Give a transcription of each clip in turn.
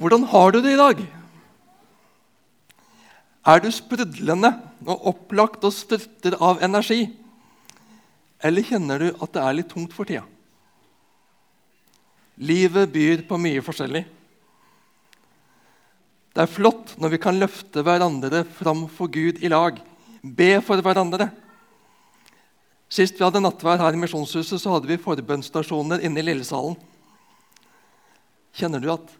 Hvordan har du det i dag? Er du sprudlende og opplagt og styrter av energi? Eller kjenner du at det er litt tungt for tida? Livet byr på mye forskjellig. Det er flott når vi kan løfte hverandre fram for Gud i lag, be for hverandre. Sist vi hadde nattvær her i Misjonshuset, så hadde vi forbønnsstasjoner inne i Lillesalen. Kjenner du at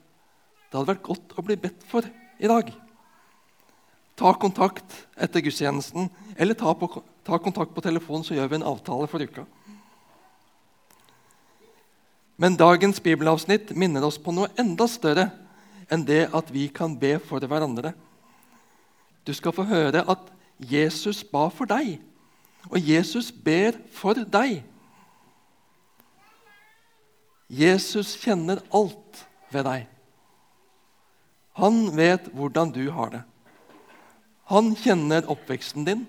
det hadde vært godt å bli bedt for i dag? Ta kontakt etter gudstjenesten, eller ta, på, ta kontakt på telefon, så gjør vi en avtale for uka. Men dagens bibelavsnitt minner oss på noe enda større enn det at vi kan be for hverandre. Du skal få høre at Jesus ba for deg, og Jesus ber for deg. Jesus kjenner alt ved deg. Han vet hvordan du har det. Han kjenner oppveksten din.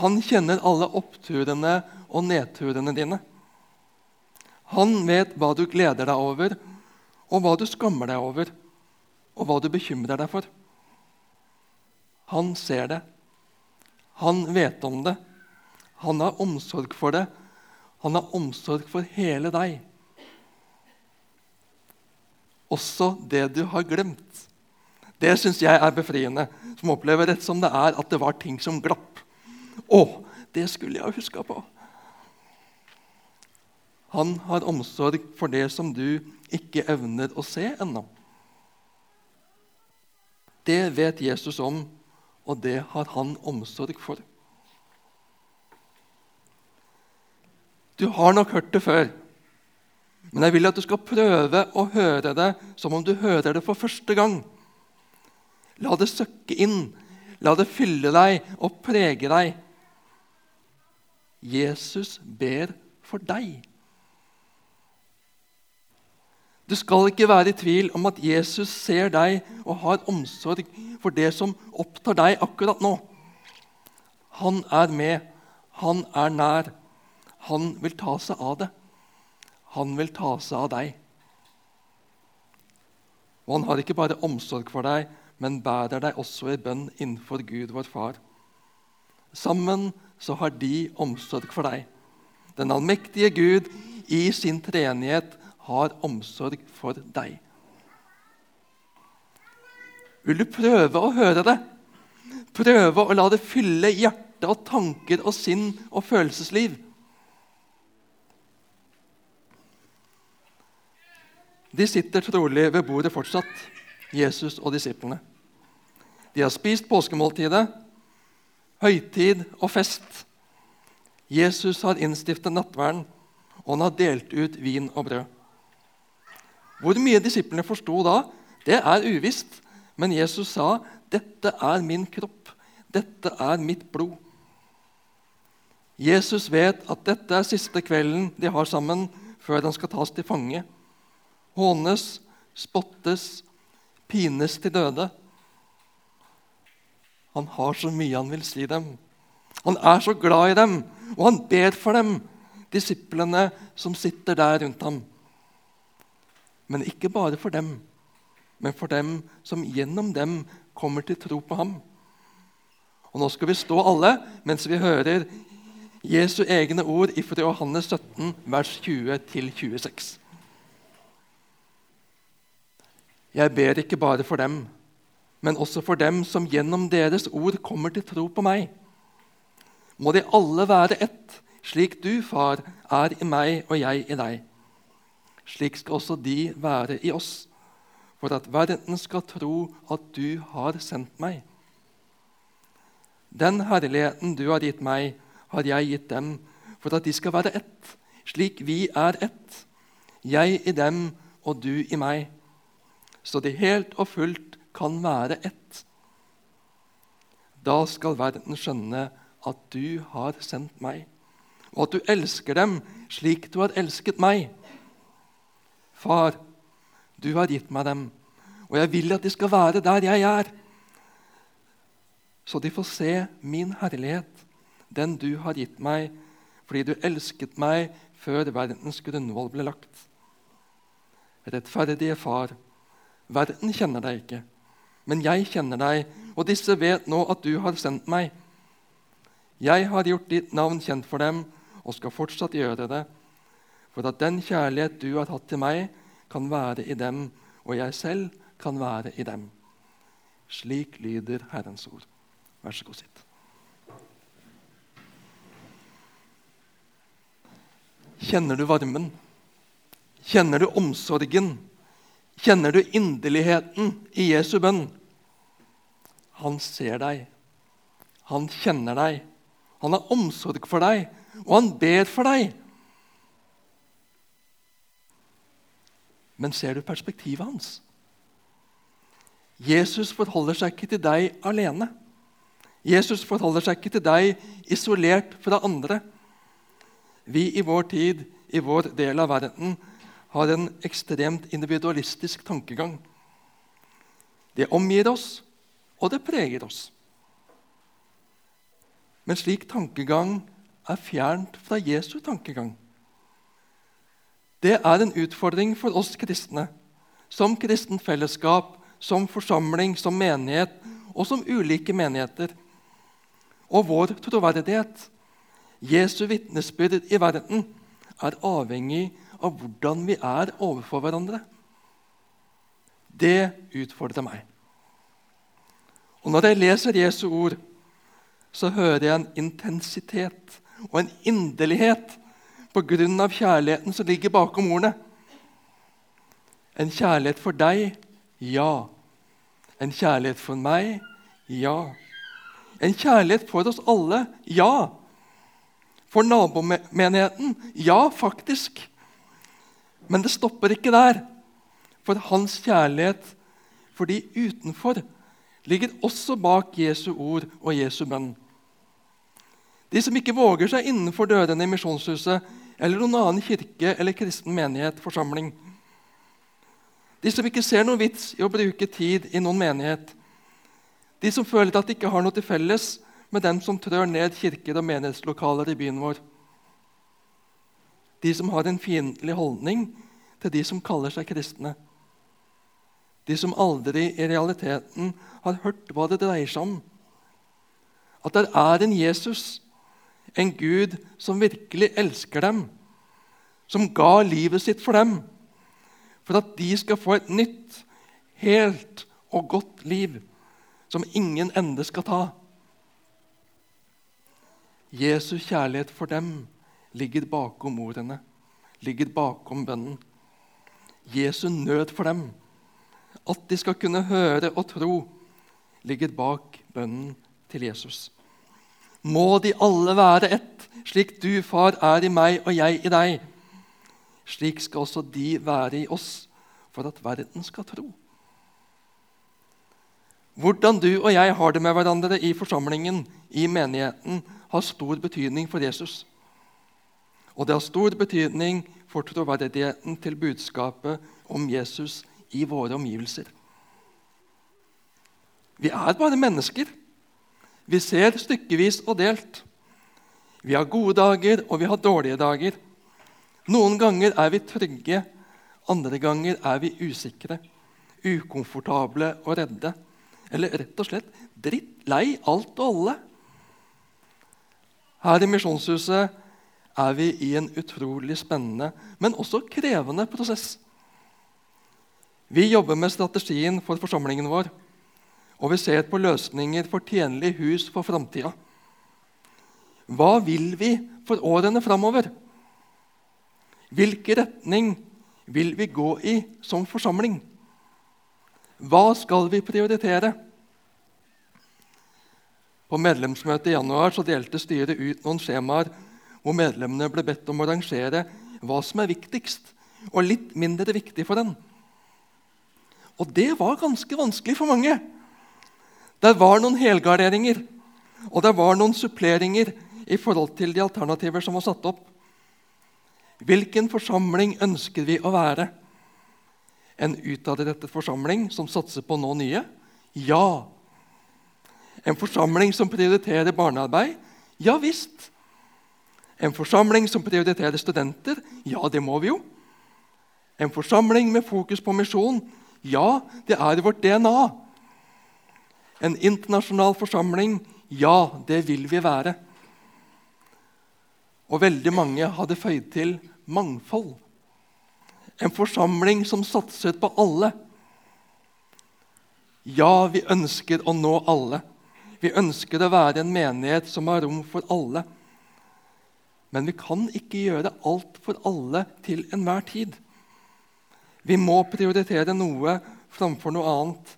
Han kjenner alle oppturene og nedturene dine. Han vet hva du gleder deg over, og hva du skammer deg over, og hva du bekymrer deg for. Han ser det. Han vet om det. Han har omsorg for det. Han har omsorg for hele deg. Også det du har glemt. Det syns jeg er befriende, som opplever rett som det er at det var ting som glapp. Å, det skulle jeg ha huska på. Han har omsorg for det som du ikke evner å se ennå. Det vet Jesus om, og det har han omsorg for. Du har nok hørt det før, men jeg vil at du skal prøve å høre det som om du hører det for første gang. La det søkke inn, la det fylle deg og prege deg. Jesus ber for deg. Du skal ikke være i tvil om at Jesus ser deg og har omsorg for det som opptar deg akkurat nå. Han er med, han er nær. Han vil ta seg av det. Han vil ta seg av deg. Og han har ikke bare omsorg for deg, men bærer deg også i bønn innenfor Gud, vår Far. Sammen så har de omsorg for deg. Den allmektige Gud i sin treenighet har omsorg for deg. Vil du prøve å høre det? Prøve å la det fylle hjerte og tanker og sinn og følelsesliv? De sitter trolig ved bordet fortsatt, Jesus og disiplene. De har spist påskemåltidet, høytid og fest. Jesus har innstiftet nattverden, og han har delt ut vin og brød. Hvor mye disiplene forsto da, det er uvisst. Men Jesus sa, 'Dette er min kropp. Dette er mitt blod.' Jesus vet at dette er siste kvelden de har sammen før han skal tas til fange. Hånes, spottes, pines til døde. Han har så mye han vil si dem. Han er så glad i dem, og han ber for dem, disiplene som sitter der rundt ham. Men ikke bare for dem, men for dem som gjennom dem kommer til tro på ham. Og Nå skal vi stå alle mens vi hører Jesu egne ord fra Johannes 17, vers 20-26. Jeg ber ikke bare for dem, men også for dem som gjennom deres ord kommer til tro på meg. Må de alle være ett, slik du, far, er i meg og jeg i deg. Slik skal også de være i oss, for at verden skal tro at du har sendt meg. Den herligheten du har gitt meg, har jeg gitt dem, for at de skal være ett, slik vi er ett, jeg i dem og du i meg, så de helt og fullt kan være ett. Da skal verden skjønne at du har sendt meg, og at du elsker dem slik du har elsket meg. Far, du har gitt meg dem, og jeg vil at de skal være der jeg er. Så de får se min herlighet, den du har gitt meg, fordi du elsket meg før verdens grunnvoll ble lagt. Rettferdige Far, Verden kjenner deg ikke, men jeg kjenner deg, og disse vet nå at du har sendt meg. Jeg har gjort ditt navn kjent for dem og skal fortsatt gjøre det, for at den kjærlighet du har hatt til meg, kan være i dem, og jeg selv kan være i dem. Slik lyder Herrens ord. Vær så god, sitt. Kjenner du varmen? Kjenner du omsorgen? Kjenner du inderligheten i Jesu bønn? Han ser deg. Han kjenner deg. Han har omsorg for deg, og han ber for deg. Men ser du perspektivet hans? Jesus forholder seg ikke til deg alene. Jesus forholder seg ikke til deg isolert fra andre. Vi i vår tid, i vår del av verden, har en ekstremt individualistisk tankegang. Det omgir oss, og det preger oss. Men slik tankegang er fjernt fra Jesu tankegang. Det er en utfordring for oss kristne, som kristent fellesskap, som forsamling, som menighet og som ulike menigheter. Og vår troverdighet, Jesu vitnesbyrd i verden, er avhengig av hvordan vi er overfor hverandre. Det utfordrer meg. Og Når jeg leser Jesu ord, så hører jeg en intensitet og en inderlighet på grunn av kjærligheten som ligger bakom ordene. En kjærlighet for deg ja. En kjærlighet for meg ja. En kjærlighet for oss alle ja. For nabomenigheten ja, faktisk. Men det stopper ikke der. For hans kjærlighet for de utenfor ligger også bak Jesu ord og Jesu bønn. De som ikke våger seg innenfor dørene i Misjonshuset eller noen annen kirke eller kristen menighet, forsamling. De som ikke ser noen vits i å bruke tid i noen menighet. De som føler at de ikke har noe til felles med dem som trør ned kirker og menighetslokaler i byen vår de som har en fiendtlig holdning til de som kaller seg kristne. De som aldri i realiteten har hørt hva det dreier seg om. At det er en Jesus, en Gud som virkelig elsker dem, som ga livet sitt for dem, for at de skal få et nytt, helt og godt liv som ingen ende skal ta. Jesu kjærlighet for dem ligger bakom ordene, ligger bakom bønnen. Jesu nød for dem, at de skal kunne høre og tro, ligger bak bønnen til Jesus. Må de alle være ett, slik du, far, er i meg og jeg i deg. Slik skal også de være i oss, for at verden skal tro. Hvordan du og jeg har det med hverandre i forsamlingen, i menigheten, har stor betydning for Jesus. Og det har stor betydning for troverdigheten til budskapet om Jesus i våre omgivelser. Vi er bare mennesker. Vi ser stykkevis og delt. Vi har gode dager, og vi har dårlige dager. Noen ganger er vi trygge, andre ganger er vi usikre, ukomfortable og redde. Eller rett og slett drittlei alt og alle. Her i Misjonshuset er vi i en utrolig spennende, men også krevende prosess. Vi jobber med strategien for forsamlingen vår, og vi ser på løsninger for tjenlig hus for framtida. Hva vil vi for årene framover? Hvilken retning vil vi gå i som forsamling? Hva skal vi prioritere? På medlemsmøtet i januar delte styret ut noen skjemaer hvor medlemmene ble bedt om å rangere hva som er viktigst, og litt mindre viktig for dem. Og det var ganske vanskelig for mange. Det var noen helgarderinger, og det var noen suppleringer i forhold til de alternativer som var satt opp. Hvilken forsamling ønsker vi å være? En utadrettet forsamling som satser på å nå nye? Ja. En forsamling som prioriterer barnearbeid? Ja visst. En forsamling som prioriterer studenter? Ja, det må vi jo. En forsamling med fokus på misjon? Ja, det er vårt DNA. En internasjonal forsamling. Ja, det vil vi være. Og veldig mange hadde føyd til mangfold. En forsamling som satset på alle. Ja, vi ønsker å nå alle. Vi ønsker å være en menighet som har rom for alle. Men vi kan ikke gjøre alt for alle til enhver tid. Vi må prioritere noe framfor noe annet,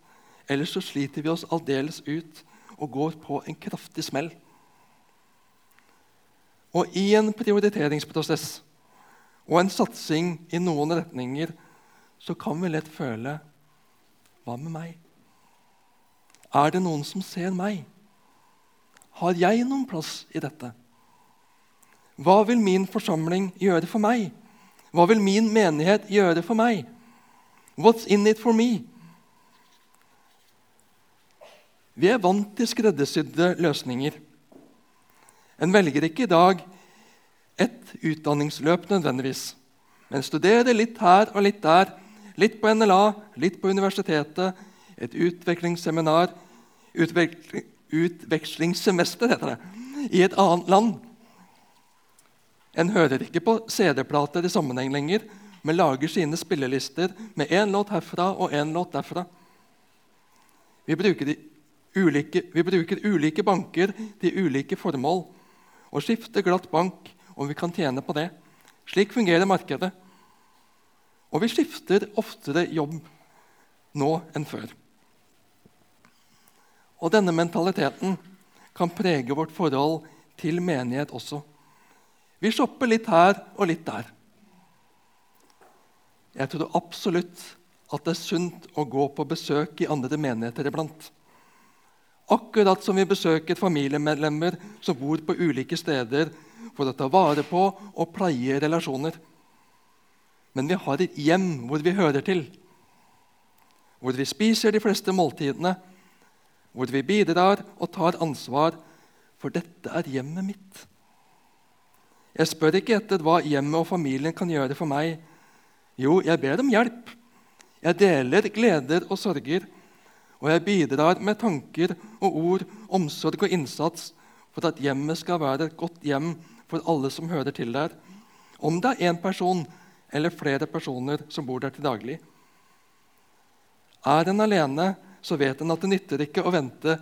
ellers så sliter vi oss aldeles ut og går på en kraftig smell. Og i en prioriteringsprosess og en satsing i noen retninger så kan vi lett føle Hva med meg? Er det noen som ser meg? Har jeg noen plass i dette? Hva vil min forsamling gjøre for meg? Hva vil min menighet gjøre for meg? What's in it for me? Vi er vant til skreddersydde løsninger. En velger ikke i dag et utdanningsløp nødvendigvis, men studerer litt her og litt der. Litt på NLA, litt på universitetet, et utvekslingsseminar utveksling, Utvekslingssemester, heter det, i et annet land. En hører ikke på CD-plater i sammenheng lenger, men lager sine spillelister med én låt herfra og én låt derfra. Vi bruker, ulike, vi bruker ulike banker til ulike formål og skifter glatt bank om vi kan tjene på det. Slik fungerer markedet. Og vi skifter oftere jobb nå enn før. Og denne mentaliteten kan prege vårt forhold til menighet også. Vi shopper litt her og litt der. Jeg tror absolutt at det er sunt å gå på besøk i andre menigheter iblant. Akkurat som vi besøker familiemedlemmer som bor på ulike steder for å ta vare på og pleie relasjoner. Men vi har et hjem hvor vi hører til, hvor vi spiser de fleste måltidene, hvor vi bidrar og tar ansvar, for dette er hjemmet mitt. Jeg spør ikke etter hva hjemmet og familien kan gjøre for meg. Jo, jeg ber om hjelp. Jeg deler gleder og sorger, og jeg bidrar med tanker og ord, omsorg og innsats for at hjemmet skal være et godt hjem for alle som hører til der, om det er én person eller flere personer som bor der til daglig. Er en alene, så vet en at det nytter ikke å vente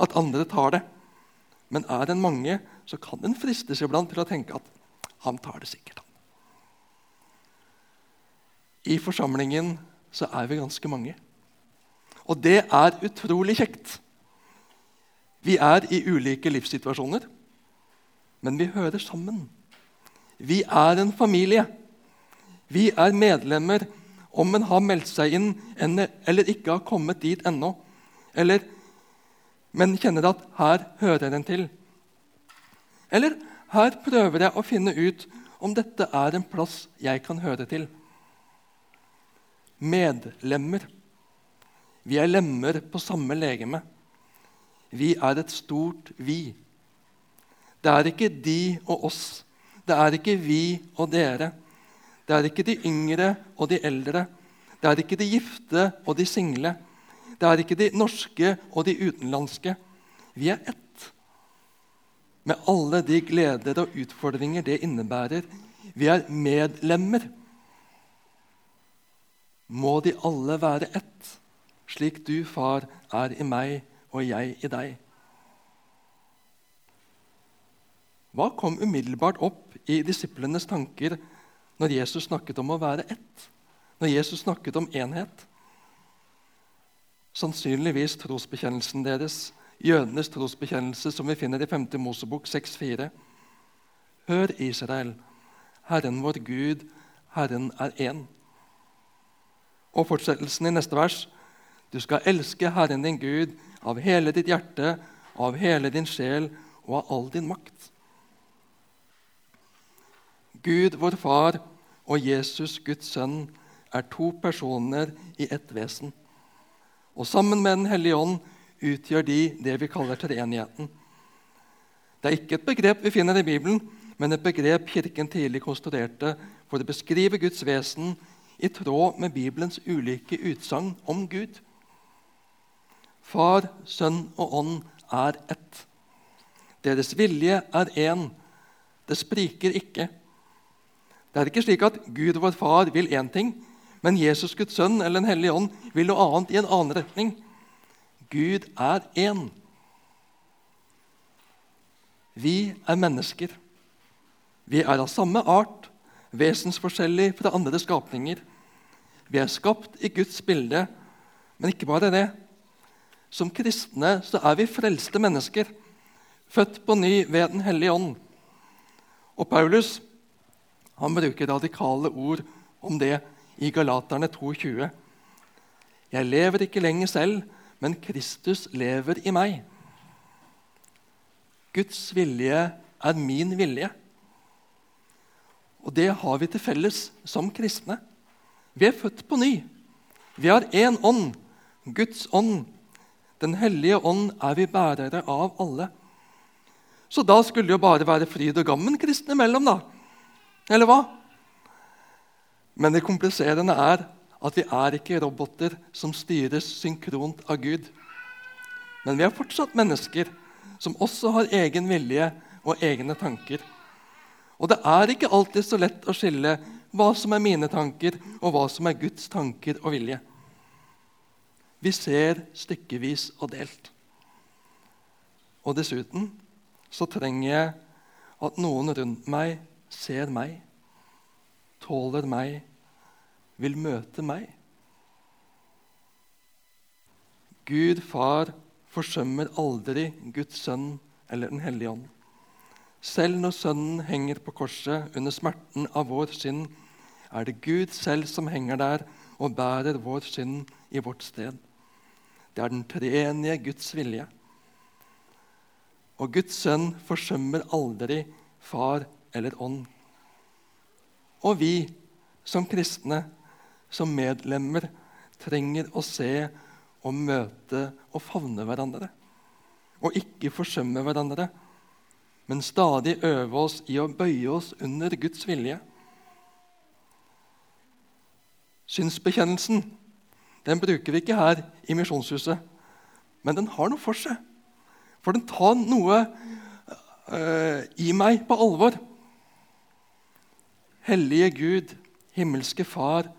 at andre tar det. Men er en mange, så kan en fristes iblant til å tenke at han tar det sikkert. I forsamlingen så er vi ganske mange. Og det er utrolig kjekt. Vi er i ulike livssituasjoner, men vi hører sammen. Vi er en familie. Vi er medlemmer om en har meldt seg inn eller ikke har kommet dit ennå. Eller, men kjenner at 'her hører en til'. Eller 'her prøver jeg å finne ut om dette er en plass jeg kan høre til'. Medlemmer. Vi er lemmer på samme legeme. Vi er et stort vi. Det er ikke de og oss. Det er ikke vi og dere. Det er ikke de yngre og de eldre. Det er ikke de gifte og de single. Det er ikke de norske og de utenlandske. Vi er ett. Med alle de gleder og utfordringer det innebærer. Vi er medlemmer. Må de alle være ett, slik du, far, er i meg og jeg i deg. Hva kom umiddelbart opp i disiplenes tanker når Jesus snakket om å være ett? Når Jesus snakket om enhet? Sannsynligvis trosbekjennelsen deres, jødenes trosbekjennelse, som vi finner i 5. Mosebok 6,4. Hør, Israel, Herren vår Gud, Herren er én. Og fortsettelsen i neste vers. Du skal elske Herren din Gud av hele ditt hjerte, av hele din sjel og av all din makt. Gud, vår Far, og Jesus, Guds sønn, er to personer i ett vesen. Og sammen med Den hellige ånd utgjør de det vi kaller treenigheten. Det er ikke et begrep vi finner i Bibelen, men et begrep Kirken tidlig konstruerte for å beskrive Guds vesen i tråd med Bibelens ulike utsagn om Gud. Far, Sønn og Ånd er ett. Deres vilje er én. Det spriker ikke. Det er ikke slik at Gud, vår Far, vil én ting, men Jesus, Guds sønn eller Den hellige ånd vil noe annet i en annen retning. Gud er én. Vi er mennesker. Vi er av samme art, vesensforskjellig fra andre skapninger. Vi er skapt i Guds bilde, men ikke bare det. Som kristne så er vi frelste mennesker, født på ny ved Den hellige ånd. Og Paulus han bruker radikale ord om det i Galaterne 2,20. Jeg lever ikke lenger selv, men Kristus lever i meg. Guds vilje er min vilje. Og det har vi til felles som kristne. Vi er født på ny. Vi har én ånd, Guds ånd. Den hellige ånd er vi bærere av alle. Så da skulle det jo bare være fryd og gammen kristne imellom, da. Eller hva? Men det kompliserende er at vi er ikke roboter som styres synkront av Gud. Men vi er fortsatt mennesker som også har egen vilje og egne tanker. Og det er ikke alltid så lett å skille hva som er mine tanker, og hva som er Guds tanker og vilje. Vi ser stykkevis og delt. Og dessuten så trenger jeg at noen rundt meg ser meg, tåler meg, vil møte meg. Gud Far forsømmer aldri Guds Sønn eller Den hellige ånd. Selv når Sønnen henger på korset under smerten av vår synd, er det Gud selv som henger der og bærer vår synd i vårt sted. Det er den treenige Guds vilje. Og Guds sønn forsømmer aldri far eller ånd. Og vi som kristne, som medlemmer, trenger å se og møte og favne hverandre. Og ikke forsømme hverandre men stadig øve oss i å bøye oss under Guds vilje. Synsbekjennelsen den bruker vi ikke her i Misjonshuset, men den har noe for seg. For den tar noe øh, i meg på alvor. Hellige Gud, himmelske Far,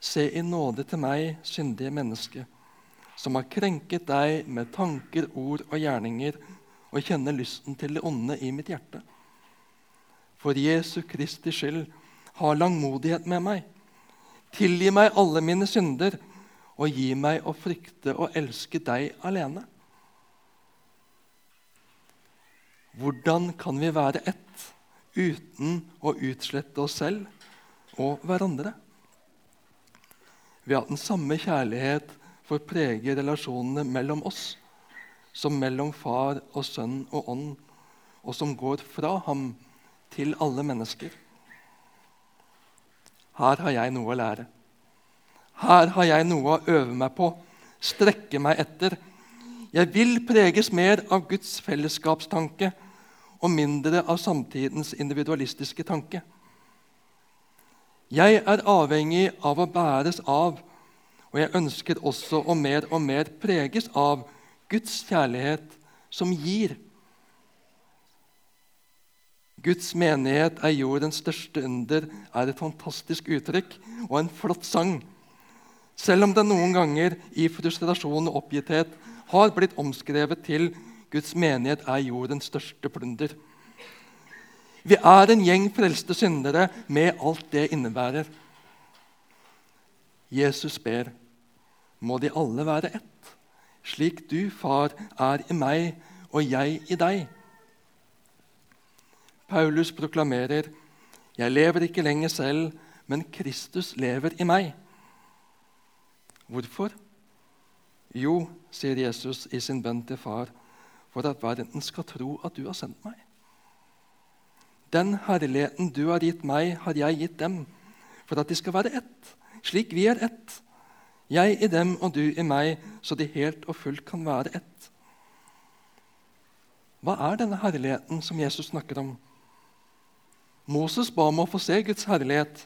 se i nåde til meg, syndige menneske, som har krenket deg med tanker, ord og gjerninger, og kjenner lysten til det onde i mitt hjerte. For Jesu Kristi skyld, ha langmodighet med meg. Tilgi meg alle mine synder, og gi meg å frykte og elske deg alene. Hvordan kan vi være ett uten å utslette oss selv og hverandre? Ved at den samme kjærlighet får prege relasjonene mellom oss som mellom Far og Sønn og Ånd, og som går fra ham til alle mennesker. Her har jeg noe å lære. Her har jeg noe å øve meg på, strekke meg etter. Jeg vil preges mer av Guds fellesskapstanke og mindre av samtidens individualistiske tanke. Jeg er avhengig av å bæres av, og jeg ønsker også å mer og mer preges av Guds kjærlighet som gir. Guds menighet er jordens største under er et fantastisk uttrykk og en flott sang. Selv om det noen ganger i frustrasjon og oppgitthet har blitt omskrevet til Guds menighet er jordens største plunder. Vi er en gjeng frelste syndere med alt det innebærer. Jesus ber, må de alle være ett slik du, far, er i meg og jeg i deg. Paulus proklamerer, 'Jeg lever ikke lenger selv, men Kristus lever i meg'. Hvorfor? Jo, sier Jesus i sin bønn til far, for at verden skal tro at du har sendt meg. Den herligheten du har gitt meg, har jeg gitt dem, for at de skal være ett, slik vi er ett. Jeg i dem og du i meg, så de helt og fullt kan være ett. Hva er denne herligheten som Jesus snakker om? Moses ba om å få se Guds herlighet.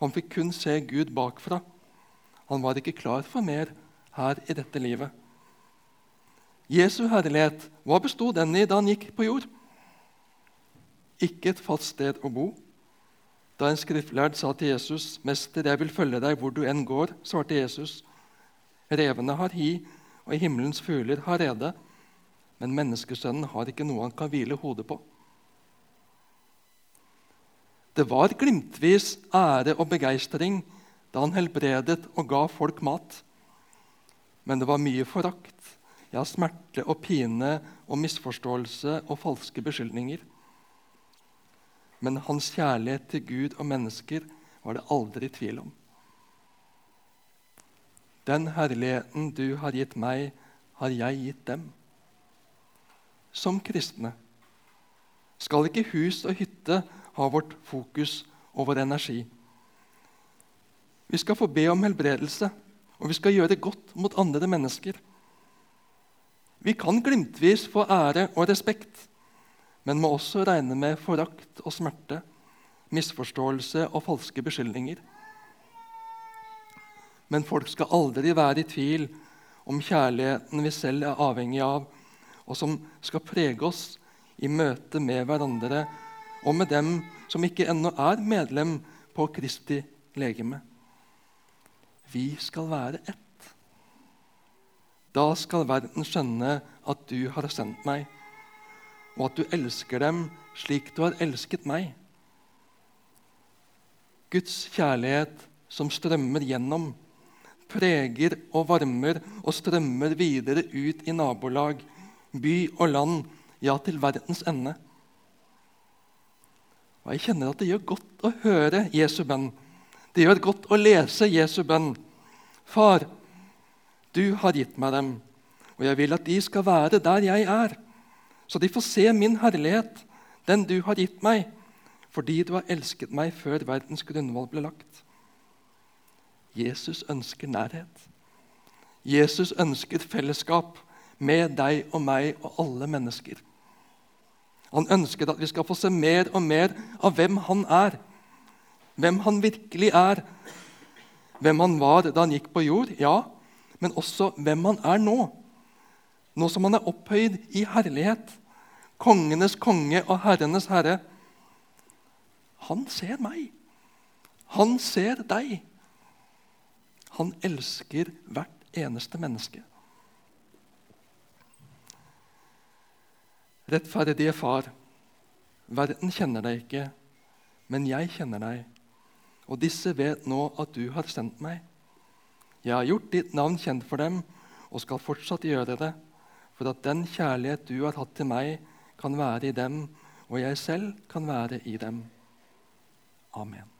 Han fikk kun se Gud bakfra. Han var ikke klar for mer her i dette livet. Jesu herlighet, hva bestod den i da han gikk på jord? Ikke et fast sted å bo. Da en skriftlærd sa til Jesus, 'Mester, jeg vil følge deg hvor du enn går', svarte Jesus, 'Revene har hi, og himmelens fugler har rede, men menneskesønnen har ikke noe han kan hvile hodet på.' Det var glimtvis ære og begeistring da han helbredet og ga folk mat. Men det var mye forakt, ja, smerte og pine og misforståelse og falske beskyldninger. Men hans kjærlighet til Gud og mennesker var det aldri tvil om. Den herligheten du har gitt meg, har jeg gitt dem. Som kristne skal ikke hus og hytte ha vårt fokus og vår energi. Vi skal få be om helbredelse, og vi skal gjøre godt mot andre mennesker. Vi kan glimtvis få ære og respekt, men må også regne med forakt og smerte, misforståelse og falske beskyldninger. Men folk skal aldri være i tvil om kjærligheten vi selv er avhengig av, og som skal prege oss i møte med hverandre og med dem som ikke ennå er medlem på Kristi legeme. Vi skal være ett. Da skal verden skjønne at du har sendt meg og at du elsker dem slik du har elsket meg. Guds kjærlighet som strømmer gjennom, preger og varmer og strømmer videre ut i nabolag, by og land, ja, til verdens ende. Og Jeg kjenner at det gjør godt å høre Jesu bønn. Det gjør godt å lese Jesu bønn. Far, du har gitt meg dem, og jeg vil at de skal være der jeg er så de får se min herlighet, den du har gitt meg, fordi du har elsket meg før verdens grunnvoll ble lagt. Jesus ønsker nærhet. Jesus ønsker fellesskap med deg og meg og alle mennesker. Han ønsker at vi skal få se mer og mer av hvem han er. Hvem han virkelig er. Hvem han var da han gikk på jord, ja, men også hvem han er nå nå som han er opphøyd i herlighet, kongenes konge og herrenes herre. Han ser meg. Han ser deg. Han elsker hvert eneste menneske. Rettferdige Far, verden kjenner deg ikke, men jeg kjenner deg, og disse vet nå at du har sendt meg. Jeg har gjort ditt navn kjent for dem og skal fortsatt gjøre det for at den kjærlighet du har hatt til meg, kan være i dem, og jeg selv kan være i dem. Amen.